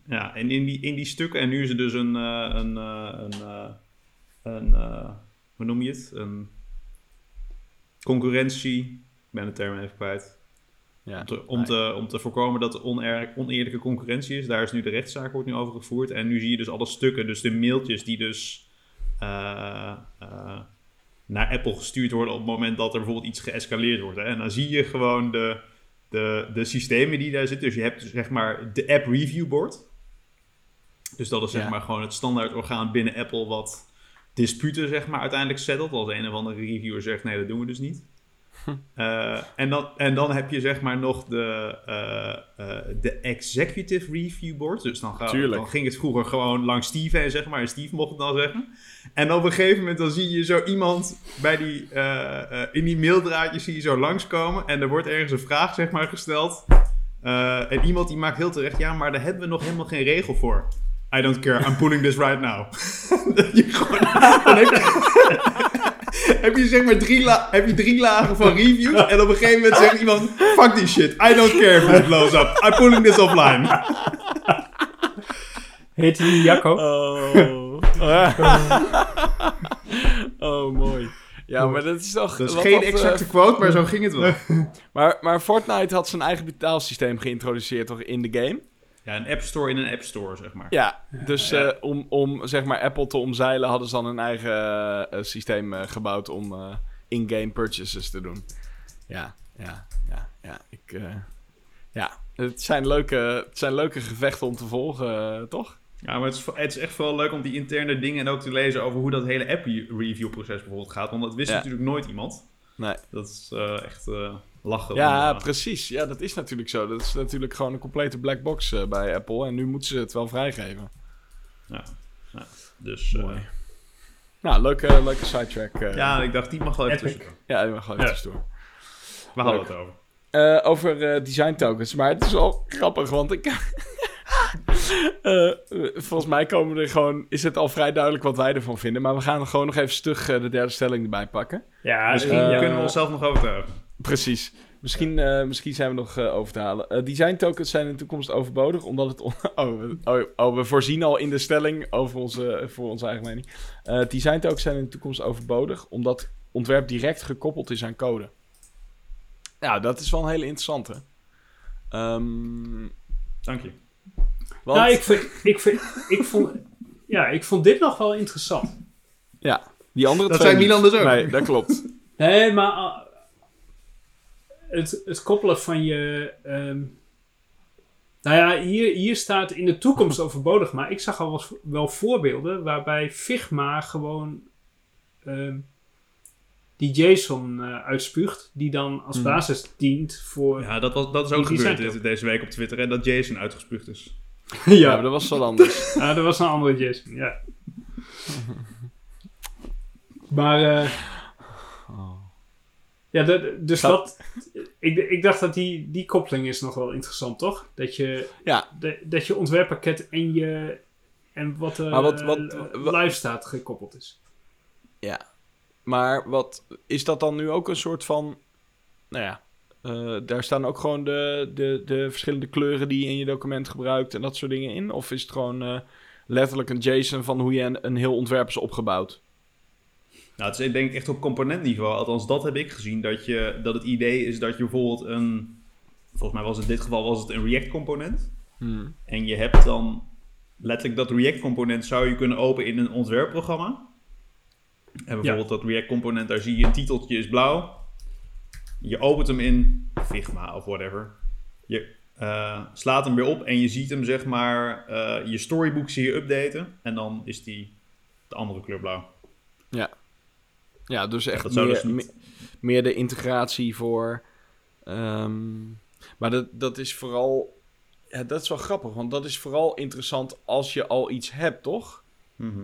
ja, en in die, in die stukken. En nu is er dus een, eh, een, eh, een, eh, een eh, hoe noem je het? Een concurrentie. Ik ben de term even kwijt. Ja. Om te, om, te, om te voorkomen dat er oneer- oneerlijke concurrentie is. Daar is nu de rechtszaak wordt nu over gevoerd. En nu zie je dus alle stukken, dus de mailtjes die dus eh, eh, naar Apple gestuurd worden op het moment dat er bijvoorbeeld iets geëscaleerd wordt. Hè. En dan zie je gewoon de, de, de systemen die daar zitten. Dus je hebt dus zeg maar de App Review Board. Dus dat is zeg Ja. maar gewoon het standaard orgaan binnen Apple wat disputen zeg maar uiteindelijk settelt. Als een of andere reviewer zegt nee, dat doen we dus niet. Eh, en, dan, en dan heb je zeg maar nog de, eh, eh, de Executive Review Board. Dus dan, ga, Tuurlijk. dan ging het vroeger gewoon langs Steve heen, zeg maar. En Steve mocht het dan zeggen. En op een gegeven moment dan zie je zo iemand bij die, in die maildraadjes zie je zo langskomen. En er wordt ergens een vraag zeg maar gesteld. En iemand die maakt heel terecht, ja, maar daar hebben we nog helemaal geen regel voor. I don't care, I'm pulling this right now. Dat je gewoon, dan, heb je, heb je zeg maar drie, la- heb je drie lagen van reviews en op een gegeven moment zegt iemand, fuck this shit, I don't care if it blows up, I'm pulling this offline. Heet die Jacco? Oh. oh, mooi. Ja, maar dat is toch... Dat is geen dat, eh, exacte quote, maar zo ging het wel. maar, maar Fortnite had zijn eigen betaalsysteem geïntroduceerd toch in de game? Ja, een app store in een app store, zeg maar. Ja, dus eh, om, om zeg maar Apple te omzeilen hadden ze dan een eigen eh, eh, systeem eh, gebouwd om eh, in-game purchases te doen. Ja, ja, ja, ja. Ik, eh, ja, het zijn, leuke, het zijn leuke gevechten om te volgen, toch? Ja, maar het is, het is echt wel leuk om die interne dingen ook te lezen over hoe dat hele app-review proces bijvoorbeeld gaat. Want dat wist Ja. natuurlijk nooit iemand. Nee. Dat is eh, echt eh, lachen. Ja, om, eh, precies. Ja, dat is natuurlijk zo. Dat is natuurlijk gewoon een complete black box eh, bij Apple. En nu moeten ze het wel vrijgeven. dus, eh, Mooi. Nou, leuke, leuke sidetrack. ja, ik dacht, die mag wel even tussendoor. ja, die mag gewoon Ja. tussendoor. Waar hadden we het over? Eh, over eh, design tokens. Maar het is wel grappig, want ik. Volgens mij komen er gewoon, is het al vrij duidelijk wat wij ervan vinden. Maar we gaan er gewoon nog even stug eh, de derde stelling erbij pakken. Ja, Misschien eh, kunnen we onszelf nog overtuigen. Precies. Misschien, eh, misschien zijn we nog eh, over te halen. Eh, design tokens zijn in de toekomst overbodig, omdat het... on- oh, we- oh, oh, we voorzien al in de stelling over onze, voor onze eigen mening. Eh, design tokens zijn in de toekomst overbodig, omdat ontwerp direct gekoppeld is aan code. Ja, dat is wel een hele interessante. Ehm, Dank je. want, Nou, ik, vind, ik, vind, ik, vond, ja, ik vond dit nog wel interessant. Ja, die andere Dat twee zei niet. Milan dus ook. Nee, dat klopt. Nee, maar het, het koppelen van je. ehm, nou ja, hier, hier staat in de toekomst overbodig, maar ik zag al wel, wel voorbeelden waarbij Figma gewoon ehm, die JSON eh, uitspuugt, die dan als Hmm. basis dient voor. Ja, dat, was, dat is ook gebeurd deze, week op Twitter. En dat Jason uitgespuugd is. Ja, maar dat was wat anders. Ja, dat was een andere JSON, ja. Maar, eh, ja, dat- dus dat, ik, ik dacht dat die, die koppeling is nog wel interessant, toch? Dat je, Ja. de- dat je ontwerppakket en je, en wat Maar wat- wat- eh, wat- live staat gekoppeld is. Ja. Maar wat is dat dan nu ook een soort van. Nou ja. eh, daar staan ook gewoon de, de, de verschillende kleuren die je in je document gebruikt en dat soort dingen in? Of is het gewoon eh, letterlijk een JSON van hoe je een, een heel ontwerp is opgebouwd? Nou, het is denk ik echt op componentniveau. Althans, dat heb ik gezien. Dat, je, dat het idee is dat je bijvoorbeeld een... Volgens mij was het in dit geval was het een React-component. Hmm. En je hebt dan letterlijk dat React-component zou je kunnen openen in een ontwerpprogramma. En bijvoorbeeld dat React-component, daar zie je een titeltje is blauw. Je opent hem in Figma of whatever. Je eh, slaat hem weer op en je ziet hem zeg maar, eh, je storybook zie je updaten. En dan is die de andere kleur blauw. Ja, dus echt dat meer, dus me- meer de integratie voor. ehm, maar dat, dat is vooral. Ja, dat is wel grappig, want dat is vooral interessant als je al iets hebt, toch? Mhm.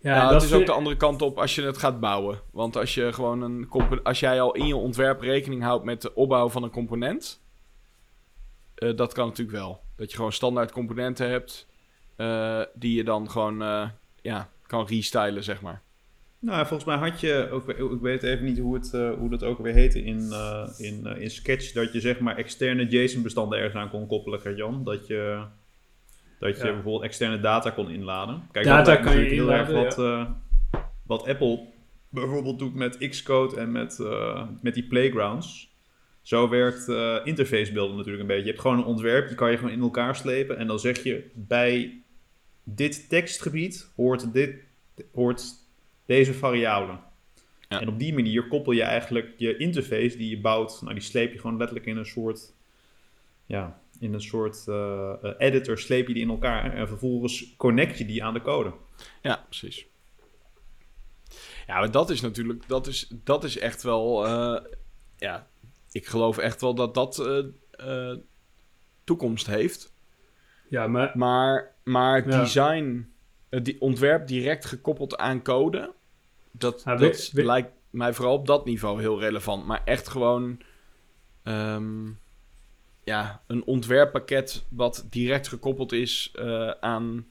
Ja, Ja, dat het is ook de andere kant op als je het gaat bouwen. Want als je gewoon een als jij al in je ontwerp rekening houdt met de opbouw van een component, eh, dat kan natuurlijk wel. Dat je gewoon standaard componenten hebt eh, die je dan gewoon eh, ja, kan restylen, zeg maar. Nou, volgens mij had je, ook, ik weet even niet hoe, het, eh, hoe dat ook weer heette in, eh, in, eh, in Sketch, dat je zeg maar externe JSON-bestanden ergens aan kon koppelen, Gert-Jan. Dat je, dat je Ja. bijvoorbeeld externe data kon inladen. Kijk, Data dat lijkt kan je natuurlijk heel erg inladen, wat, eh, wat Apple bijvoorbeeld doet met Xcode en met, eh, met die playgrounds. Zo werkt eh interface builden natuurlijk een beetje. Je hebt gewoon een ontwerp, die kan je gewoon in elkaar slepen. En dan zeg je bij dit tekstgebied hoort, dit, hoort deze variabele. Ja. En op die manier koppel je eigenlijk je interface die je bouwt, nou die sleep je gewoon letterlijk in een soort, ja, in een soort eh, eh, editor sleep je die in elkaar en vervolgens connect je die aan de code. Ja, precies. Ja, maar dat is natuurlijk, dat is, dat is echt wel, eh, ja, ik geloof echt wel dat dat toekomst heeft. ja, maar Maar, maar Ja. design, het die ontwerp direct gekoppeld aan code, dat, Ja, dat we- we- lijkt mij vooral op dat niveau heel relevant. Maar echt gewoon, ehm, ja, een ontwerppakket wat direct gekoppeld is eh, aan,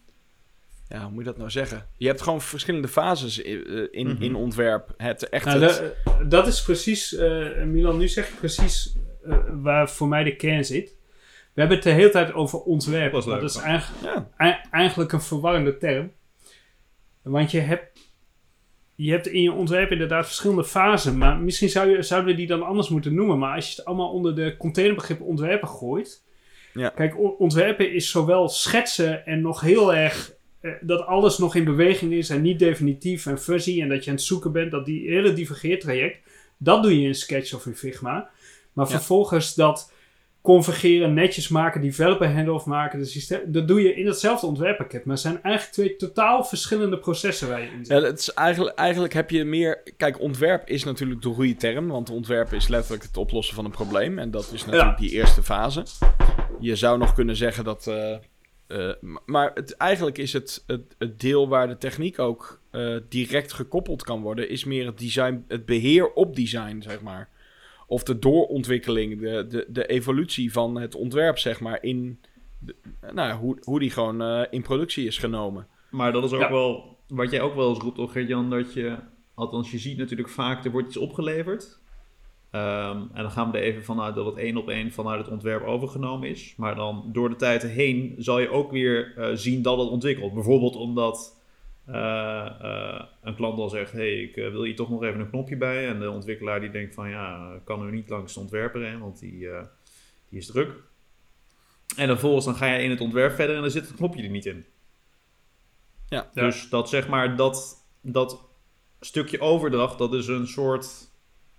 ja, hoe moet je dat nou zeggen? Je hebt gewoon verschillende fases eh, in, Mhm. in ontwerp. Het echt Nou, het- da- dat is precies, eh, Milan, nu zeg je precies eh, waar voor mij de kern zit. We hebben het de hele tijd over ontwerp. Dat leuk, is eigenlijk, ja. eigenlijk een verwarrende term. Want je hebt, je hebt in je ontwerp inderdaad verschillende fasen. Maar misschien zou je, zouden we die dan anders moeten noemen. Maar als je het allemaal onder de containerbegrip ontwerpen gooit. Ja. Kijk, ontwerpen is zowel schetsen en nog heel erg... eh, dat alles nog in beweging is en niet definitief en fuzzy. En dat je aan het zoeken bent. Dat die hele divergeertraject. Dat doe je in Sketch of in Figma. Maar Ja. vervolgens dat convergeren, netjes maken, developer handoff maken, de dat doe je in hetzelfde ontwerppakket. Maar het zijn eigenlijk twee totaal verschillende processen waar je in zit. Ja, het is eigenlijk, eigenlijk heb je meer... Kijk, ontwerp is natuurlijk de goede term. Want ontwerp is letterlijk het oplossen van een probleem. En dat is natuurlijk die eerste fase. Je zou nog kunnen zeggen dat... eh, eh, maar het, eigenlijk is het, het, het deel waar de techniek ook eh, direct gekoppeld kan worden... is meer het design, het beheer op design, zeg maar. Of de doorontwikkeling, de, de, de evolutie van het ontwerp, zeg maar, in... de- nou, ja, hoe, hoe die gewoon eh, in productie is genomen. Maar dat is ook Ja. wel, wat jij ook wel eens roept, toch, Gert-Jan, dat je, althans je ziet natuurlijk vaak, er wordt iets opgeleverd. Ehm, en dan gaan we er even vanuit dat het één op één vanuit het ontwerp overgenomen is. Maar dan door de tijd heen zal je ook weer eh, zien dat het ontwikkelt. Bijvoorbeeld omdat een klant dan zegt, hey, ik eh, wil hier toch nog even een knopje bij. En de ontwikkelaar die denkt van, ja, kan nu niet langs de ontwerper heen, want die, eh, die is druk. En dan vervolgens dan ga je in het ontwerp verder en dan zit het knopje er niet in. Ja. Ja. Dus dat zeg maar, dat, dat stukje overdracht, dat is een soort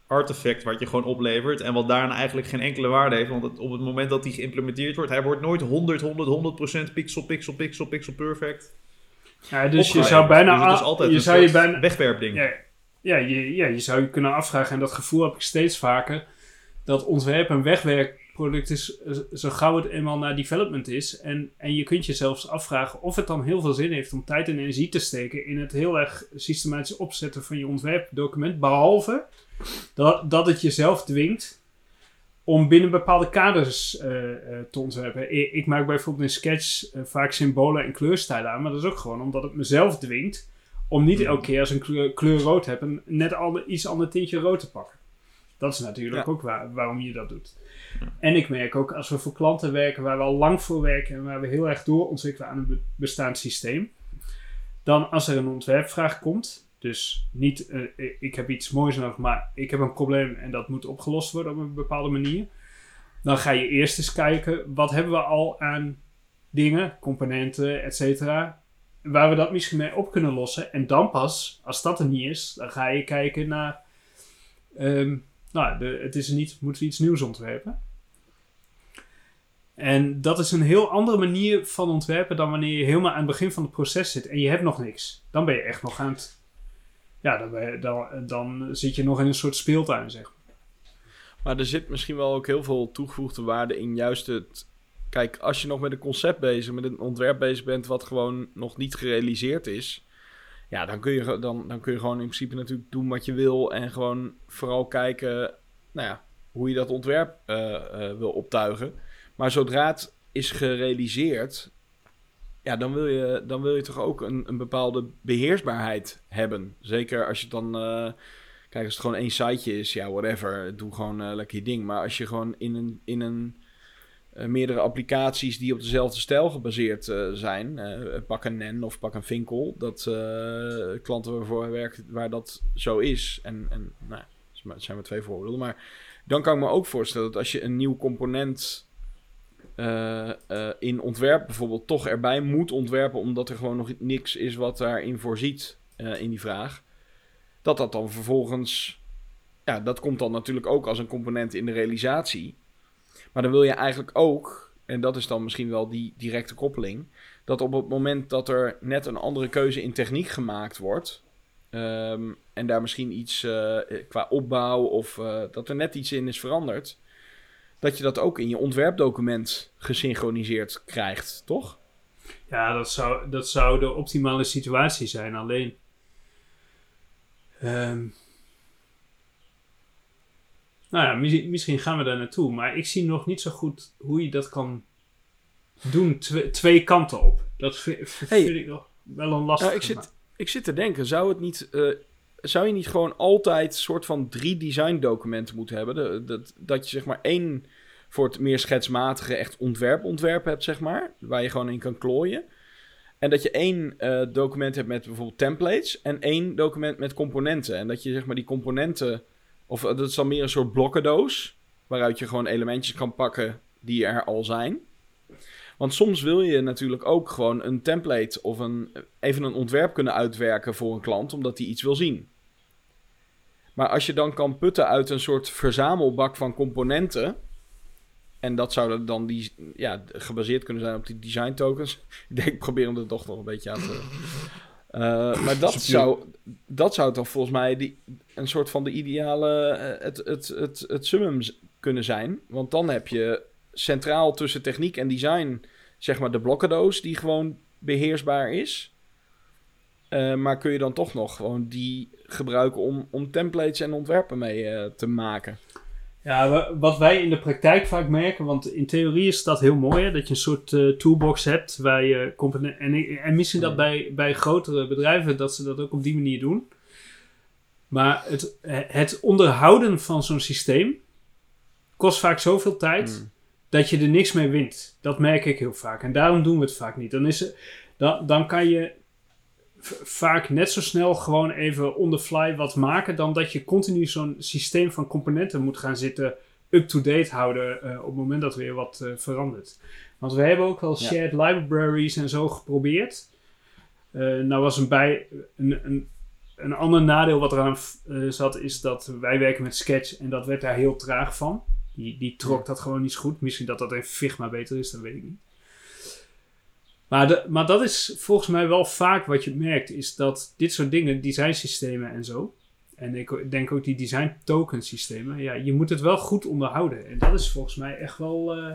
artefact wat je gewoon oplevert. En wat daarna eigenlijk geen enkele waarde heeft. Want het- op het moment dat die geïmplementeerd wordt, hij wordt nooit 100, 100, 100% pixel, pixel, pixel, pixel perfect. Ja, dus je zou bijna, Dus het is altijd je een zou je bijna, wegwerpding. ja, ja, je, ja, je zou je kunnen afvragen, en dat gevoel heb ik steeds vaker, dat ontwerp een wegwerkproduct is, eh, zo gauw het eenmaal naar development is. En, en je kunt je zelfs afvragen of het dan heel veel zin heeft om tijd en energie te steken in het heel erg systematisch opzetten van je ontwerpdocument. Behalve dat, dat het jezelf dwingt om binnen bepaalde kaders eh, eh, te ontwerpen. I- Ik, maak bijvoorbeeld in Sketch eh, vaak symbolen en kleurstijlen aan, maar dat is ook gewoon omdat het mezelf dwingt om niet elke keer als een kleur, kleur rood heb, een net ander, iets ander tintje rood te pakken. Dat is natuurlijk Ja. ook waar, waarom je dat doet. En ik merk ook als we voor klanten werken waar we al lang voor werken en waar we heel erg doorontwikkelen aan een be- bestaand systeem, dan als er een ontwerpvraag komt, dus niet eh, ik heb iets moois nodig, maar ik heb een probleem en dat moet opgelost worden op een bepaalde manier, dan ga je eerst eens kijken wat hebben we al aan dingen, componenten, et cetera, waar we dat misschien mee op kunnen lossen. En dan pas, als dat er niet is, dan ga je kijken naar. ehm, nou, het is er niet, moeten we iets nieuws ontwerpen? En dat is een heel andere manier van ontwerpen dan wanneer je helemaal aan het begin van het proces zit en je hebt nog niks. Dan ben je echt nog aan het. Ja, dan, dan, dan zit je nog in een soort speeltuin, zeg maar. Maar er zit misschien wel ook heel veel toegevoegde waarde in juist het... Kijk, als je nog met een concept bezig, met een ontwerp bezig bent wat gewoon nog niet gerealiseerd is... Ja, dan kun je, dan, dan kun je gewoon in principe natuurlijk doen wat je wil en gewoon vooral kijken, nou ja, hoe je dat ontwerp eh, eh, wil optuigen. Maar zodra het is gerealiseerd, ja, dan wil je, dan wil je toch ook een, een bepaalde beheersbaarheid hebben. Zeker als je dan... eh, Kijk, als het gewoon één siteje is, ja, whatever. Doe gewoon eh, lekker je ding. Maar als je gewoon in een, in een eh, meerdere applicaties die op dezelfde stijl gebaseerd zijn, pak een NEN of pak een Vinkel, dat klanten waarvoor werkt waar dat zo is. En, en nou, dat zijn maar twee voorbeelden. Maar dan kan ik me ook voorstellen dat als je een nieuw component eh, eh, in ontwerp bijvoorbeeld toch erbij moet ontwerpen, omdat er gewoon nog niks is wat daarin voorziet eh, in die vraag dat dat dan vervolgens... Ja, dat komt dan natuurlijk ook als een component in de realisatie. Maar dan wil je eigenlijk ook, en dat is dan misschien wel die directe koppeling... dat op het moment dat er net een andere keuze in techniek gemaakt wordt... ehm, en daar misschien iets qua opbouw of dat er net iets in is veranderd... dat je dat ook in je ontwerpdocument gesynchroniseerd krijgt, toch? Ja, dat zou, dat zou de optimale situatie zijn. Alleen. ehm, nou ja, mis- misschien gaan we daar naartoe. Maar ik zie nog niet zo goed hoe je dat kan doen. Twe- twee kanten op. Dat vind, vind Hey. ik nog. wel een lastige. Ja, ik, zit, ik zit te denken, zou het niet... eh, zou je niet gewoon altijd soort van drie design documenten moeten hebben? Dat, dat je zeg maar één voor het meer schetsmatige echt ontwerp ontwerp hebt, zeg maar. Waar je gewoon in kan klooien. En dat je één eh, document hebt met bijvoorbeeld templates. En één document met componenten. En dat je zeg maar die componenten... Of eh, dat is dan meer een soort blokkendoos. Waaruit je gewoon elementjes kan pakken die er al zijn. Want soms wil je natuurlijk ook gewoon een template of een, even een ontwerp kunnen uitwerken voor een klant, omdat hij iets wil zien. Maar als je dan kan putten uit een soort verzamelbak van componenten. En dat zou dan die, ja, gebaseerd kunnen zijn op die design tokens. Ik denk, ik probeer hem er toch nog een beetje aan te. Eh, maar dat zou, dat zou toch volgens mij die, een soort van de ideale. eh, het, het, het, het summum kunnen zijn. Want dan heb je centraal tussen techniek en design. zeg maar de blokkendoos, die gewoon beheersbaar is. Eh, maar kun je dan toch nog gewoon die gebruiken om, om templates en ontwerpen mee eh, te maken? Ja, wa- wat wij in de praktijk vaak merken, want in theorie is dat heel mooi, hè, dat je een soort eh, toolbox hebt waar je componenten. En, en misschien dat bij, bij grotere bedrijven dat ze dat ook op die manier doen. Maar het, het onderhouden van zo'n systeem kost vaak zoveel tijd Hmm. dat je er niks mee wint. Dat merk ik heel vaak. En daarom doen we het vaak niet. Dan, is dan, dan kan je vaak net zo snel gewoon even on the fly wat maken... dan dat je continu zo'n systeem van componenten moet gaan zitten... up-to-date houden eh, op het moment dat weer wat eh, verandert. Want we hebben ook wel Ja. shared libraries en zo geprobeerd. Eh, nou was een, bij, een, een, een ander nadeel wat eraan zat... is dat wij werken met Sketch en dat werd daar heel traag van. Die, die trok dat gewoon niet zo goed. Misschien dat dat in Figma beter is, dat weet ik niet. Maar, de, maar dat is volgens mij wel vaak wat je merkt, is dat dit soort dingen, designsystemen en zo, en ik denk ook die design token systemen, ja, je moet het wel goed onderhouden. En dat is volgens mij echt wel. eh,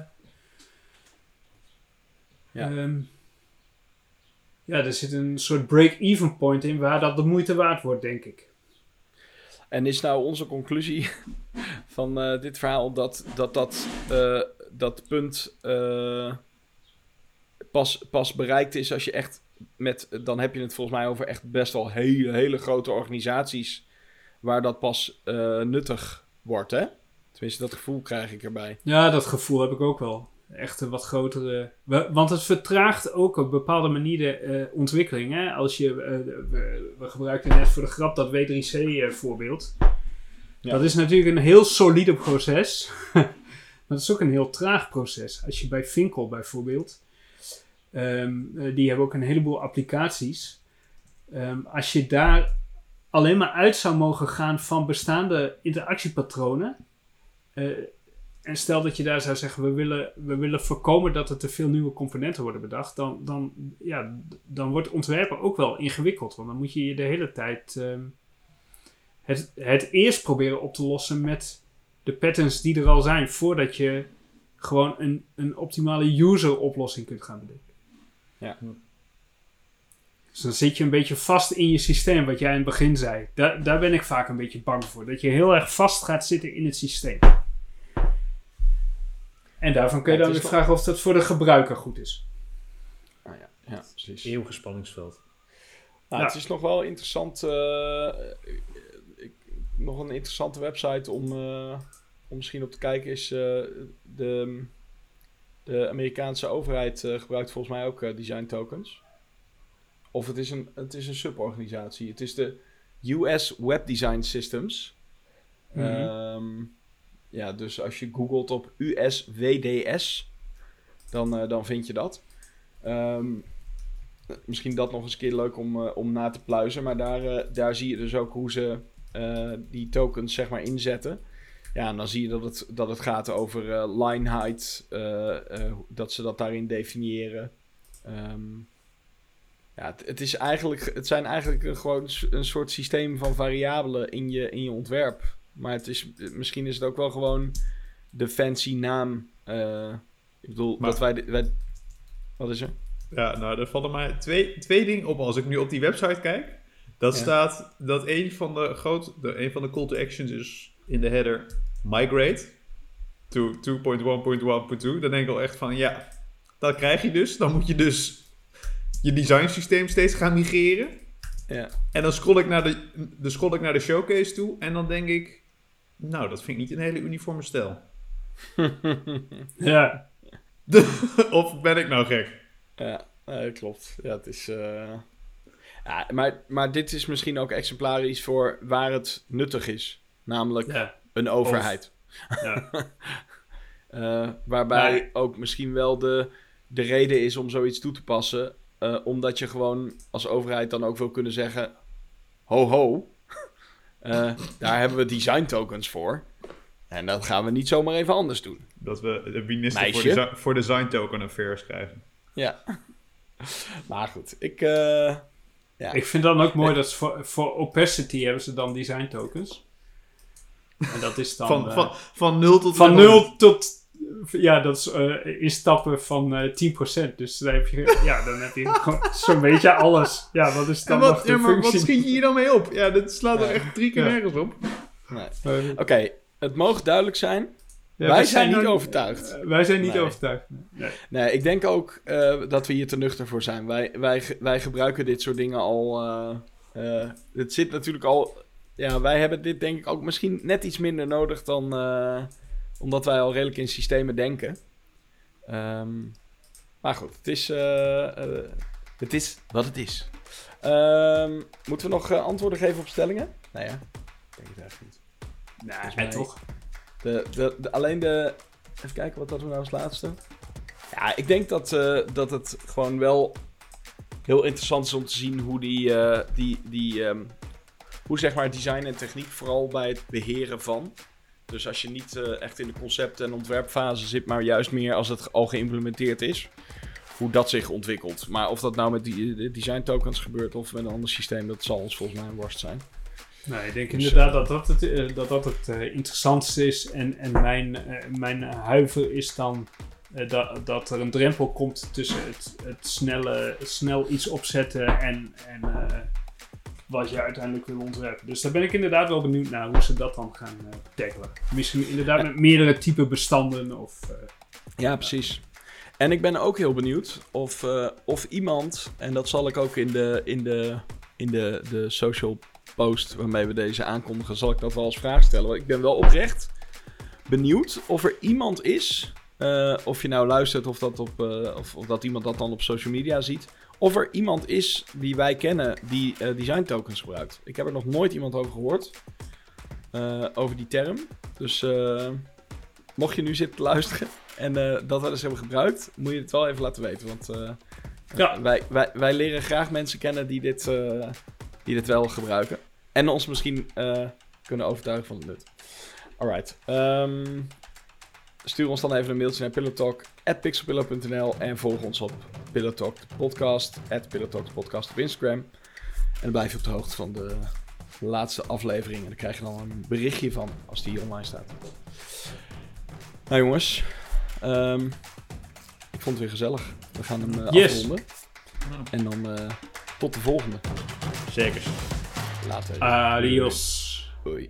Ja. ehm, ja, er zit een soort break-even point in waar dat de moeite waard wordt, denk ik. En is nou onze conclusie van eh, dit verhaal dat dat, dat, eh, dat punt pas, pas bereikt is als je echt met, dan heb je het volgens mij over echt best wel hele, hele grote organisaties waar dat pas eh, nuttig wordt, hè? Tenminste, dat gevoel krijg ik erbij. Ja, dat gevoel heb ik ook wel. Echt een wat grotere. Want het vertraagt ook op bepaalde manieren eh, ontwikkeling. Hè? Als je, eh, we, we gebruikten net voor de grap dat W3C-voorbeeld. Ja. Dat is natuurlijk een heel solide proces. maar het is ook een heel traag proces. Als je bij Finkel bijvoorbeeld. Ehm, eh, die hebben ook een heleboel applicaties. Ehm, als je daar alleen maar uit zou mogen gaan van bestaande interactiepatronen. eh, en stel dat je daar zou zeggen, we willen, we willen voorkomen dat er te veel nieuwe componenten worden bedacht, dan, dan, ja, dan wordt ontwerpen ook wel ingewikkeld. Want dan moet je je de hele tijd ehm, het, het eerst proberen op te lossen met de patterns die er al zijn, voordat je gewoon een, een optimale user oplossing kunt gaan bedenken. Ja. Dus dan zit je een beetje vast in je systeem, wat jij in het begin zei. Daar, daar ben ik vaak een beetje bang voor. Dat je heel erg vast gaat zitten in het systeem. En daarvan kun je dan weer vragen of dat voor de gebruiker goed is. Ah, ja, ja, precies. Eeuwige spanningsveld. Nou. Het is nog wel interessant. eh, ik, nog een interessante website om, eh, om misschien op te kijken is eh, de, de Amerikaanse overheid eh, gebruikt volgens mij ook eh, design tokens. Of het is een, het is een suborganisatie. Het is de US Web Design Systems. Mhm. Ehm, ja, dus als je googelt op USWDS, dan, eh, dan vind je dat. Ehm, misschien dat nog eens een keer leuk om, om na te pluizen. Maar daar, daar zie je dus ook hoe ze die tokens zeg maar inzetten. Ja, en dan zie je dat het, dat het gaat over eh, line height. eh, eh, dat ze dat daarin definiëren. Ehm, ja, het, het, is eigenlijk, het zijn eigenlijk een, gewoon een soort systeem van variabelen in je, in je ontwerp. Maar het is, misschien is het ook wel gewoon de fancy naam. ik bedoel, Maar- dat wij. Wat is er? Ja, nou, er vallen mij twee, twee dingen op als ik nu op die website kijk. Dat Ja. staat dat een van de grote, de, een van de call to actions is in de header migrate to 2.1.1.2. Dan denk ik al echt van, ja, dat krijg je dus. Dan moet je dus je designsysteem steeds gaan migreren. Ja. En dan scroll ik naar de, dan scroll ik naar de showcase toe en dan denk ik, nou, dat vind ik niet een hele uniforme stijl. Ja. of ben ik nou gek? Ja, klopt. Ja, het is. eh, Ja, maar, maar dit is misschien ook exemplarisch voor waar het nuttig is. Namelijk Ja. Een overheid. ja. Eh, waarbij Nee. ook misschien wel de, de reden is om zoiets toe te passen. eh, omdat je gewoon als overheid dan ook wil kunnen zeggen: ho ho, eh, daar hebben we design tokens voor. En dat gaan we niet zomaar even anders doen. Dat we de minister voor, desi- voor Design Token Affairs krijgen. Ja. Maar goed, ik. eh, ja. Ik vind dan ook mooi dat ze voor, voor opacity hebben ze dan design tokens. En dat is dan... Van, eh, van, van 0 tot Van 100. 0 tot. Ja, dat is eh, in stappen van eh 10%. Dus dan heb je, ja, dan heb je gewoon zo'n beetje alles. Ja, wat is En dan wat, nog de ja, maar wat schiet je hier dan mee op? Ja, dat slaat er echt drie keer Ja. nergens op. nee. Oké, het mogen duidelijk zijn. ja, wij zijn niet overtuigd. wij zijn niet Nee. overtuigd. Nee. Nee, ik denk ook eh, dat we hier te nuchter voor zijn. Wij, wij, wij gebruiken dit soort dingen al. eh, eh, het zit natuurlijk al. Ja, wij hebben dit denk ik ook misschien net iets minder nodig dan. eh, omdat wij al redelijk in systemen denken. Ehm, maar goed, het is. eh, eh, het is wat het is. Ehm, moeten we nog antwoorden geven op stellingen? Nou ja, ik denk het eigenlijk niet. Nee, mij- toch? De, de, de- alleen de. Even kijken, wat hadden we nou als laatste? Ja, ik denk dat, dat het gewoon wel heel interessant is om te zien hoe die. die, die ehm, hoe zeg maar design en techniek, vooral bij het beheren van. Dus als je niet eh, echt in de concept- en ontwerpfase zit, maar juist meer als het al geïmplementeerd is. Hoe dat zich ontwikkelt. Maar of dat nou met die de design tokens gebeurt of met een ander systeem, dat zal ons volgens mij een worst zijn. Nee, ik denk Dus, inderdaad dat dat het, eh, dat dat het eh, interessantste is. En, en mijn, mijn huiver is dan dat, dat er een drempel komt tussen het, het snelle, snel iets opzetten en, en eh, wat je uiteindelijk wil ontwerpen. Dus daar ben ik inderdaad wel benieuwd naar hoe ze dat dan gaan tackelen. Misschien inderdaad met meerdere type bestanden of... eh, Ja, precies. En ik ben ook heel benieuwd of, eh, of iemand, en dat zal ik ook in de, in de, in de, de social post waarmee we deze aankondigen, zal ik dat wel als vraag stellen. Want ik ben wel oprecht benieuwd of er iemand is, of je nou luistert of dat, op, of, of dat iemand dat dan op social media ziet, of er iemand is die wij kennen die eh, design tokens gebruikt. Ik heb er nog nooit iemand over gehoord, eh, over die term. Dus eh, mocht je nu zitten te luisteren en dat wel eens hebben gebruikt, moet je het wel even laten weten. Want Ja. wij, wij, wij leren graag mensen kennen die dit, die dit wel gebruiken. En ons misschien kunnen overtuigen van het nut. Alright. ehm, stuur ons dan even een mailtje naar pillowtalk.pixelpillow.nl en volg ons op Pillowtalk de podcast, podcast op Instagram. En dan blijf je op de hoogte van de laatste aflevering. En dan krijg je dan een berichtje van als die hier online staat. Nou jongens, ehm, ik vond het weer gezellig. We gaan hem Yes. afronden. En dan eh, tot de volgende. Zeker. Later. Adios. Hoi.